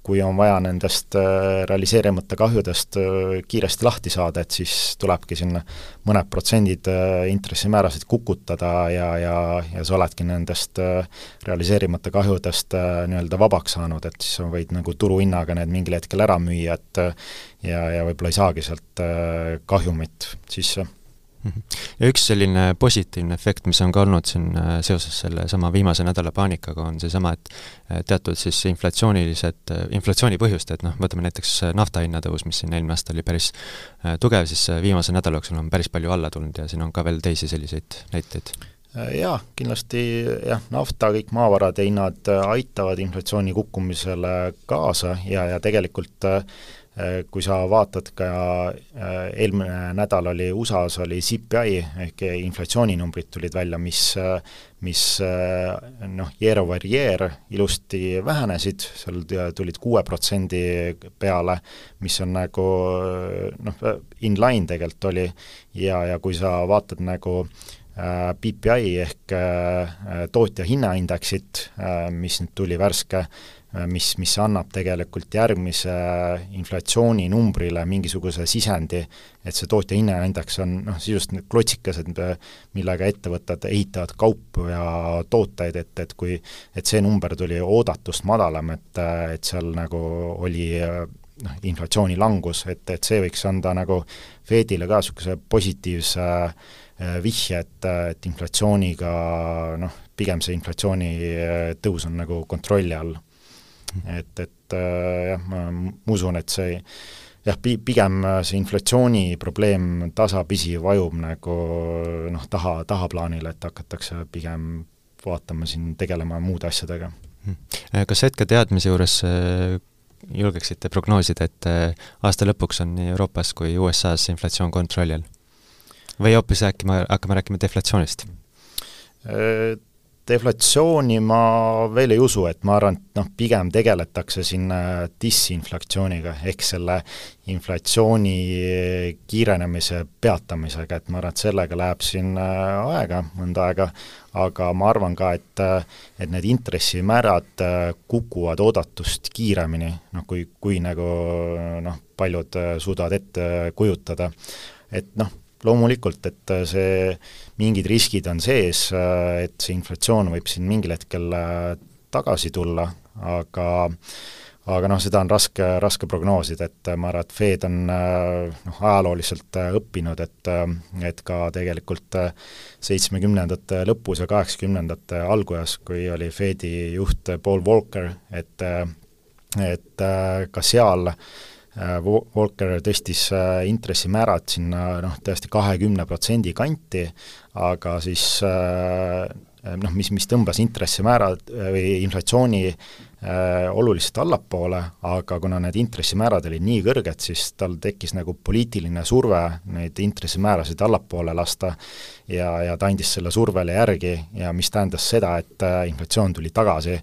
kui on vaja nendest äh, realiseerimata kahjudest äh, kiiresti lahti saada, et siis tulebki sinna mõned protsendid äh, intressimäärasid kukutada ja, ja, ja sa oledki nendest realiseerimata kahjudest nii-öelda vabaks saanud, et siis sa võid nagu turuhinnaga need mingil hetkel ära müüa, et ja, ja võib-olla ei saagi sealt kahjumit sisse. Ja üks selline positiivne efekt, mis on ka olnud siin äh, seoses sellesama viimase nädala paanikaga, on seesama, et äh, teatud siis inflatsioonilised, äh, inflatsiooni põhjustajad, noh, võtame näiteks nafta hinna tõus, mis siin eelmine aasta oli päris tugev, siis viimase nädala jooksul on päris palju alla tulnud ja siin on ka veel teisi selliseid näiteid. Jaa, kindlasti jah, nafta, kõik maavarade hinnad aitavad inflatsiooni kukkumisele kaasa ja, ja tegelikult Äh, kui sa vaatad ka, äh, eelmine nädal oli USA-s oli CPI ehk inflatsiooninumbrid tulid välja, mis, mis äh, noh, year over year ilusti vähenesid, seal tulid kuue protsendi peale, mis on nagu noh, inline tegelikult oli, ja, ja kui sa vaatad nagu PPI ehk tootja hinnaindeksit, mis nüüd tuli värske, Äh, mis, mis annab tegelikult järgmise inflatsiooninumbrile mingisuguse sisendi, et see tootja hinnaindeks on noh, sisuliselt need klotsikesed, millega ettevõtted ehitavad kaupu ja tooteid, et, et kui et see number tuli oodatust madalam, et, et seal nagu oli noh, inflatsiooni langus, et, et see võiks anda nagu Fedile ka niisuguse positiivse äh, vihje, et, et inflatsiooniga noh, pigem see inflatsiooni tõus on nagu kontrolli all et, et äh, jah, ma usun, et see jah, pi-, pigem see inflatsiooni probleem tasapisi vajub nagu noh, taha, tahaplaanile, et hakatakse pigem vaatama siin, tegelema muude asjadega. Hmm. kas hetketeadmise juures julgeksite prognoosida, et aasta lõpuks on nii Euroopas kui USA-s inflatsioon kontrolli all? või hoopis äkki me hakkame rääkima deflatsioonist? Deflatsiooni ma veel ei usu, et ma arvan, et noh, pigem tegeletakse siin äh, disinflatsiooniga, ehk selle inflatsiooni kiirenemise peatamisega, et ma arvan, et sellega läheb siin äh, aega, mõnda aega, aga ma arvan ka, et äh, et need intressimäärad kukuvad oodatust kiiremini, noh kui, kui nagu noh, paljud suudavad ette kujutada. et noh, loomulikult, et see, mingid riskid on sees, äh, et see inflatsioon võib siin mingil hetkel äh, tagasi tulla, aga aga noh, seda on raske, raske prognoosida, et ma arvan, et Fed on noh, ajalooliselt õppinud, et et ka tegelikult seitsmekümnendate lõpus ja kaheksakümnendate alguses, kui oli Fedi juht Paul Volcker, et et ka seal äh, Äh, Walker tõstis äh, intressimäärad sinna noh, tõesti kahekümne protsendi kanti, aga siis äh, noh, mis, mis tõmbas intressimäärad või inflatsiooni äh, oluliselt allapoole, aga kuna need intressimäärad olid nii kõrged, siis tal tekkis nagu poliitiline surve neid intressimäärasid allapoole lasta ja, ja ta andis selle survele järgi ja mis tähendas seda, et äh, inflatsioon tuli tagasi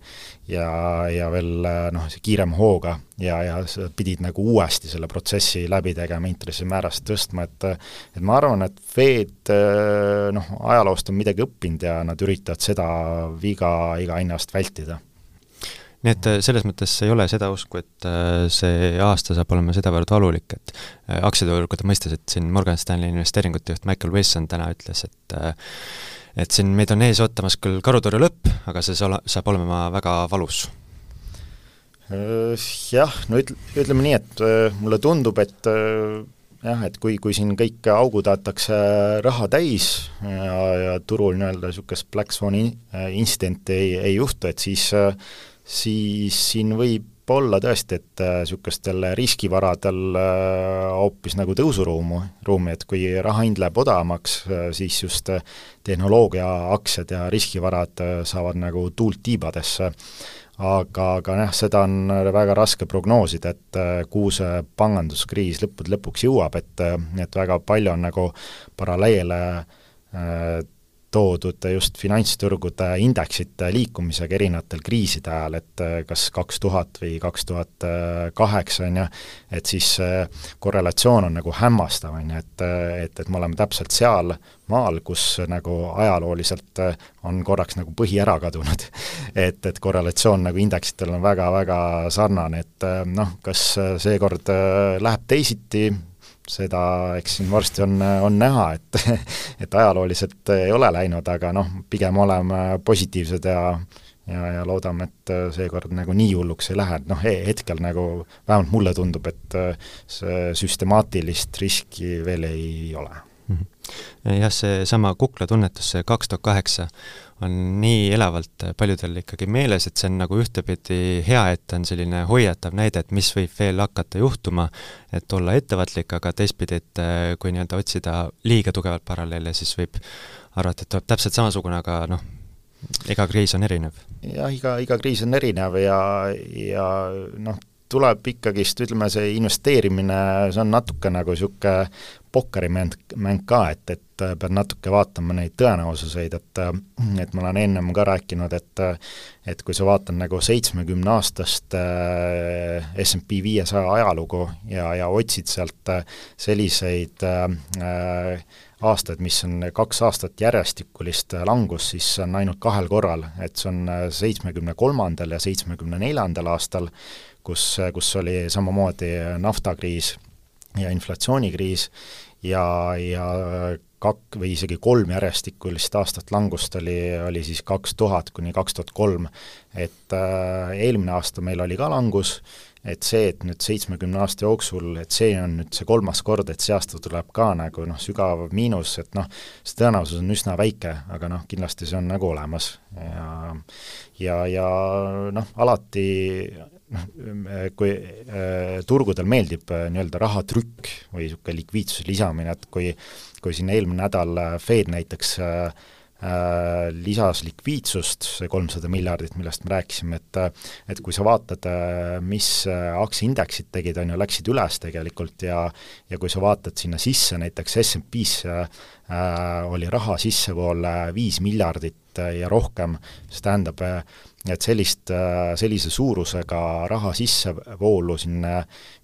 ja, ja veel äh, noh, kiirema hooga ja, ja sa pidid nagu uuesti selle protsessi läbi tegema, intressimäärast tõstma, et et ma arvan, et Fed äh, noh, ajaloost on midagi õppinud ja nad üritavad seda viga iga hinna eest vältida nii et selles mõttes ei ole seda usku, et see aasta saab olema sedavõrd valulik, et aktsiaturgude mõistes, et siin Morgan Stanley investeeringute juht Michael Wilson täna ütles, et et siin meid on ees ootamas küll karutõrje lõpp, aga see sa-, saab olema väga valus. Jah, no ütle, ütleme nii, et mulle tundub, et jah, et kui, kui siin kõik augud aetakse raha täis ja, ja turul nii-öelda niisugust black swan'i intsidenti ei, ei juhtu, et siis siis siin võib olla tõesti, et niisugustel riskivaradel hoopis nagu tõusuruumu, ruumi, et kui raha hind läheb odavamaks, siis just tehnoloogiaaktsiad ja riskivarad saavad nagu tuult tiibadesse. aga, aga jah, seda on väga raske prognoosida, et kuhu see panganduskriis lõppude lõpuks jõuab, et, et väga palju on nagu paralleele toodud just finantsturgude indeksite liikumisega erinevatel kriiside ajal, et äh, kas kaks tuhat või kaks tuhat kaheksa, on ju, et siis korrelatsioon on nagu hämmastav, on ju, et, et, et me oleme täpselt seal maal, kus nagu ajalooliselt on korraks nagu põhi ära kadunud. et, et korrelatsioon nagu indeksitel on väga-väga sarnane, et noh, kas seekord läheb teisiti, seda eks siin varsti on, on näha, et et ajalooliselt ei ole läinud, aga noh, pigem oleme positiivsed ja ja, ja loodame, et seekord nagu nii hulluks ei lähe, et noh, hetkel nagu vähemalt mulle tundub, et see süstemaatilist riski veel ei ole. -hmm. jah, seesama Kukla tunnetus, see kaks tuhat kaheksa, on nii elavalt paljudel ikkagi meeles, et see on nagu ühtepidi hea, et on selline hoiatav näide, et mis võib veel hakata juhtuma, et olla ettevaatlik, aga teistpidi, et äh, kui nii-öelda otsida liiga tugevalt paralleele, siis võib arvata, et tuleb täpselt samasugune, aga noh, iga kriis on erinev. jah, iga, iga kriis on erinev ja, ja noh, tuleb ikkagist, ütleme, see investeerimine, see on natuke nagu niisugune pokkerimäng, mäng ka, et, et pead natuke vaatama neid tõenäosuseid, et et ma olen ennem ka rääkinud, et et kui sa vaatad nagu seitsmekümne aastast äh, SMP viiesaja ajalugu ja, ja otsid sealt äh, selliseid äh, aastaid, mis on kaks aastat järjestikulist langust, siis see on ainult kahel korral, et see on seitsmekümne kolmandal ja seitsmekümne neljandal aastal, kus, kus oli samamoodi naftakriis ja inflatsioonikriis ja, ja kak- või isegi kolm järjestikulist aastat langust oli, oli siis kaks tuhat kuni kaks tuhat kolm. et äh, eelmine aasta meil oli ka langus, et see, et nüüd seitsmekümne aasta jooksul, et see on nüüd see kolmas kord, et see aasta tuleb ka nagu noh, sügav miinus, et noh, see tõenäosus on üsna väike, aga noh, kindlasti see on nagu olemas. Ja ja, ja noh, alati noh, kui äh, turgudel meeldib äh, nii-öelda rahatrükk või niisugune likviidsuse lisamine, et kui kui siin eelmine nädal äh, Fed näiteks äh, lisas likviidsust, see kolmsada miljardit, millest me rääkisime, et et kui sa vaatad, mis aktsiaindeksid tegid, on ju, läksid üles tegelikult ja ja kui sa vaatad sinna sisse, näiteks SMP-sse äh, oli raha sissevool viis miljardit ja rohkem, see tähendab, et sellist, sellise suurusega raha sissevoolu siin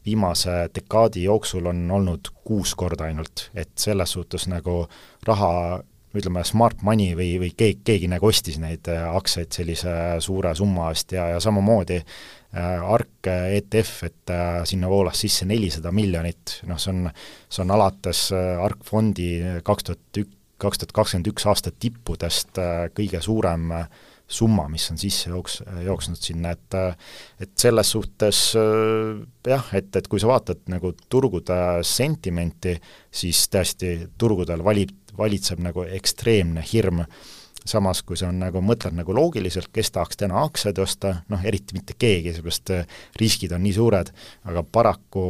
viimase dekaadi jooksul on olnud kuus korda ainult, et selles suhtes nagu raha ütleme, smart money või, või keegi, keegi nagu ostis neid aktsiaid sellise suure summa eest ja, ja samamoodi äh, ARK ETF, et äh, sinna voolas sisse nelisada miljonit, noh see on, see on alates äh, ARK fondi kaks tuhat ük-, kaks tuhat kakskümmend üks aasta tippudest äh, kõige suurem äh, summa, mis on sisse jooks-, jooksnud sinna, et et selles suhtes jah, et, et kui sa vaatad nagu turgude sentimenti, siis tõesti turgudel valib, valitseb nagu ekstreemne hirm samas kui see on nagu, mõtled nagu loogiliselt, kes tahaks täna aktsiaid osta, noh eriti mitte keegi, seepärast äh, riskid on nii suured, aga paraku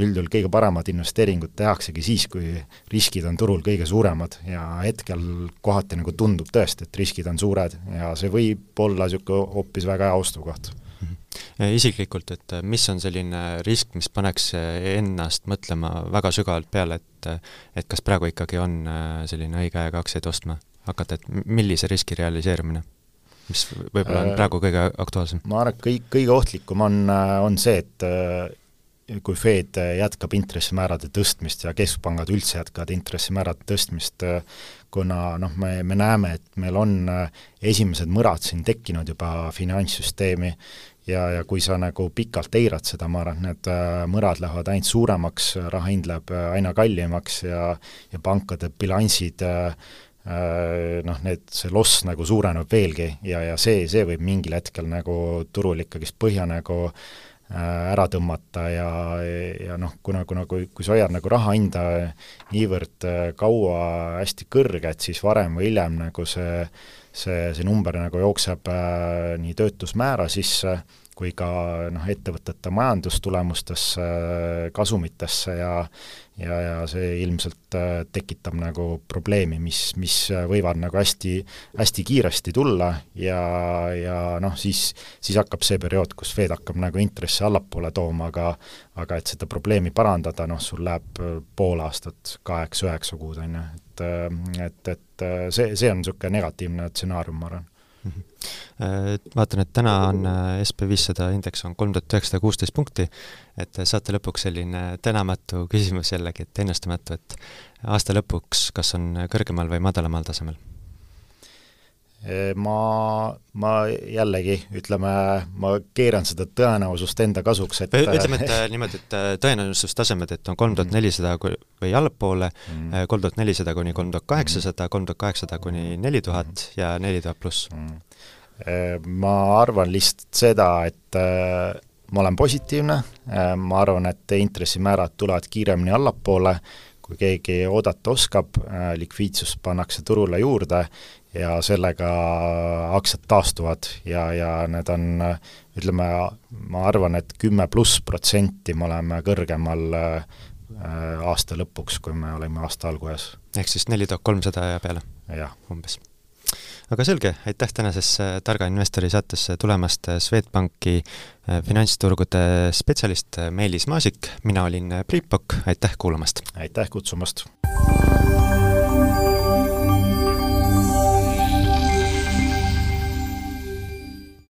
üldjuhul kõige paremad investeeringud tehaksegi siis, kui riskid on turul kõige suuremad ja hetkel kohati nagu tundub tõesti, et riskid on suured ja see võib olla niisugune hoopis väga hea ostukoht. Isiklikult, et mis on selline risk, mis paneks ennast mõtlema väga sügavalt peale, et et kas praegu ikkagi on äh, selline õige aeg aktsiaid ostma? hakata, et millise riski realiseerumine? mis võib-olla on äh, praegu kõige aktuaalsem? ma arvan, et kõik, kõige ohtlikum on, äh, on see, et äh, kui Fed jätkab intressimäärade tõstmist ja keskpangad üldse jätkavad intressimäärade tõstmist, kuna noh, me, me näeme, et meil on esimesed mõrad siin tekkinud juba finantssüsteemi ja, ja kui sa nagu pikalt eirad seda, ma arvan, et need mõrad lähevad ainult suuremaks, raha hind läheb aina kallimaks ja ja pankade bilansid äh, Äh, noh, need, see loss nagu suureneb veelgi ja, ja see, see võib mingil hetkel nagu turul ikkagist põhja nagu äh, ära tõmmata ja, ja noh, kuna, kuna kui, kui sa hoiad nagu raha hinda niivõrd äh, kaua hästi kõrge, et siis varem või hiljem nagu see, see, see number nagu jookseb äh, nii töötusmäära sisse kui ka noh, ettevõtete majandustulemustesse, kasumitesse ja ja, ja see ilmselt äh, tekitab nagu probleemi, mis, mis võivad nagu hästi, hästi kiiresti tulla ja, ja noh, siis, siis hakkab see periood, kus Fed hakkab nagu intressi allapoole tooma, aga aga et seda probleemi parandada, noh, sul läheb äh, pool aastat, kaheksa-üheksa kuud, on ju, et äh, et, et see, see on niisugune negatiivne stsenaarium, ma arvan vaatan, et täna on äh, SB viissada indeks on kolm tuhat üheksasada kuusteist punkti, et saate lõpuks selline tänamatu küsimus jällegi, et ennustamatu, et aasta lõpuks kas on kõrgemal või madalamal tasemel? Ma, ma jällegi, ütleme, ma keeran seda tõenäosust enda kasuks, et ütleme, et niimoodi, et tõenäosustasemed, et on kolm tuhat nelisada või allapoole, mm. kolm tuhat nelisada kuni kolm tuhat kaheksasada, kolm tuhat kaheksasada kuni neli tuhat ja neli tuhat pluss. Ma arvan lihtsalt seda, et äh, ma olen positiivne, äh, ma arvan, et intressimäärad tulevad kiiremini allapoole, kui keegi oodata oskab, äh, likviidsust pannakse turule juurde ja sellega aktsiad taastuvad ja, ja need on ütleme, ma arvan, et kümme pluss protsenti me oleme kõrgemal äh, aasta lõpuks, kui me olime aasta alguses. ehk siis neli tuhat kolmsada ja peale? umbes aga selge, aitäh tänasesse Targa investori saatesse tulemast, Swedbanki äh, finantsturgude spetsialist Meelis Maasik, mina olin Priit Pokk, aitäh kuulamast! aitäh kutsumast!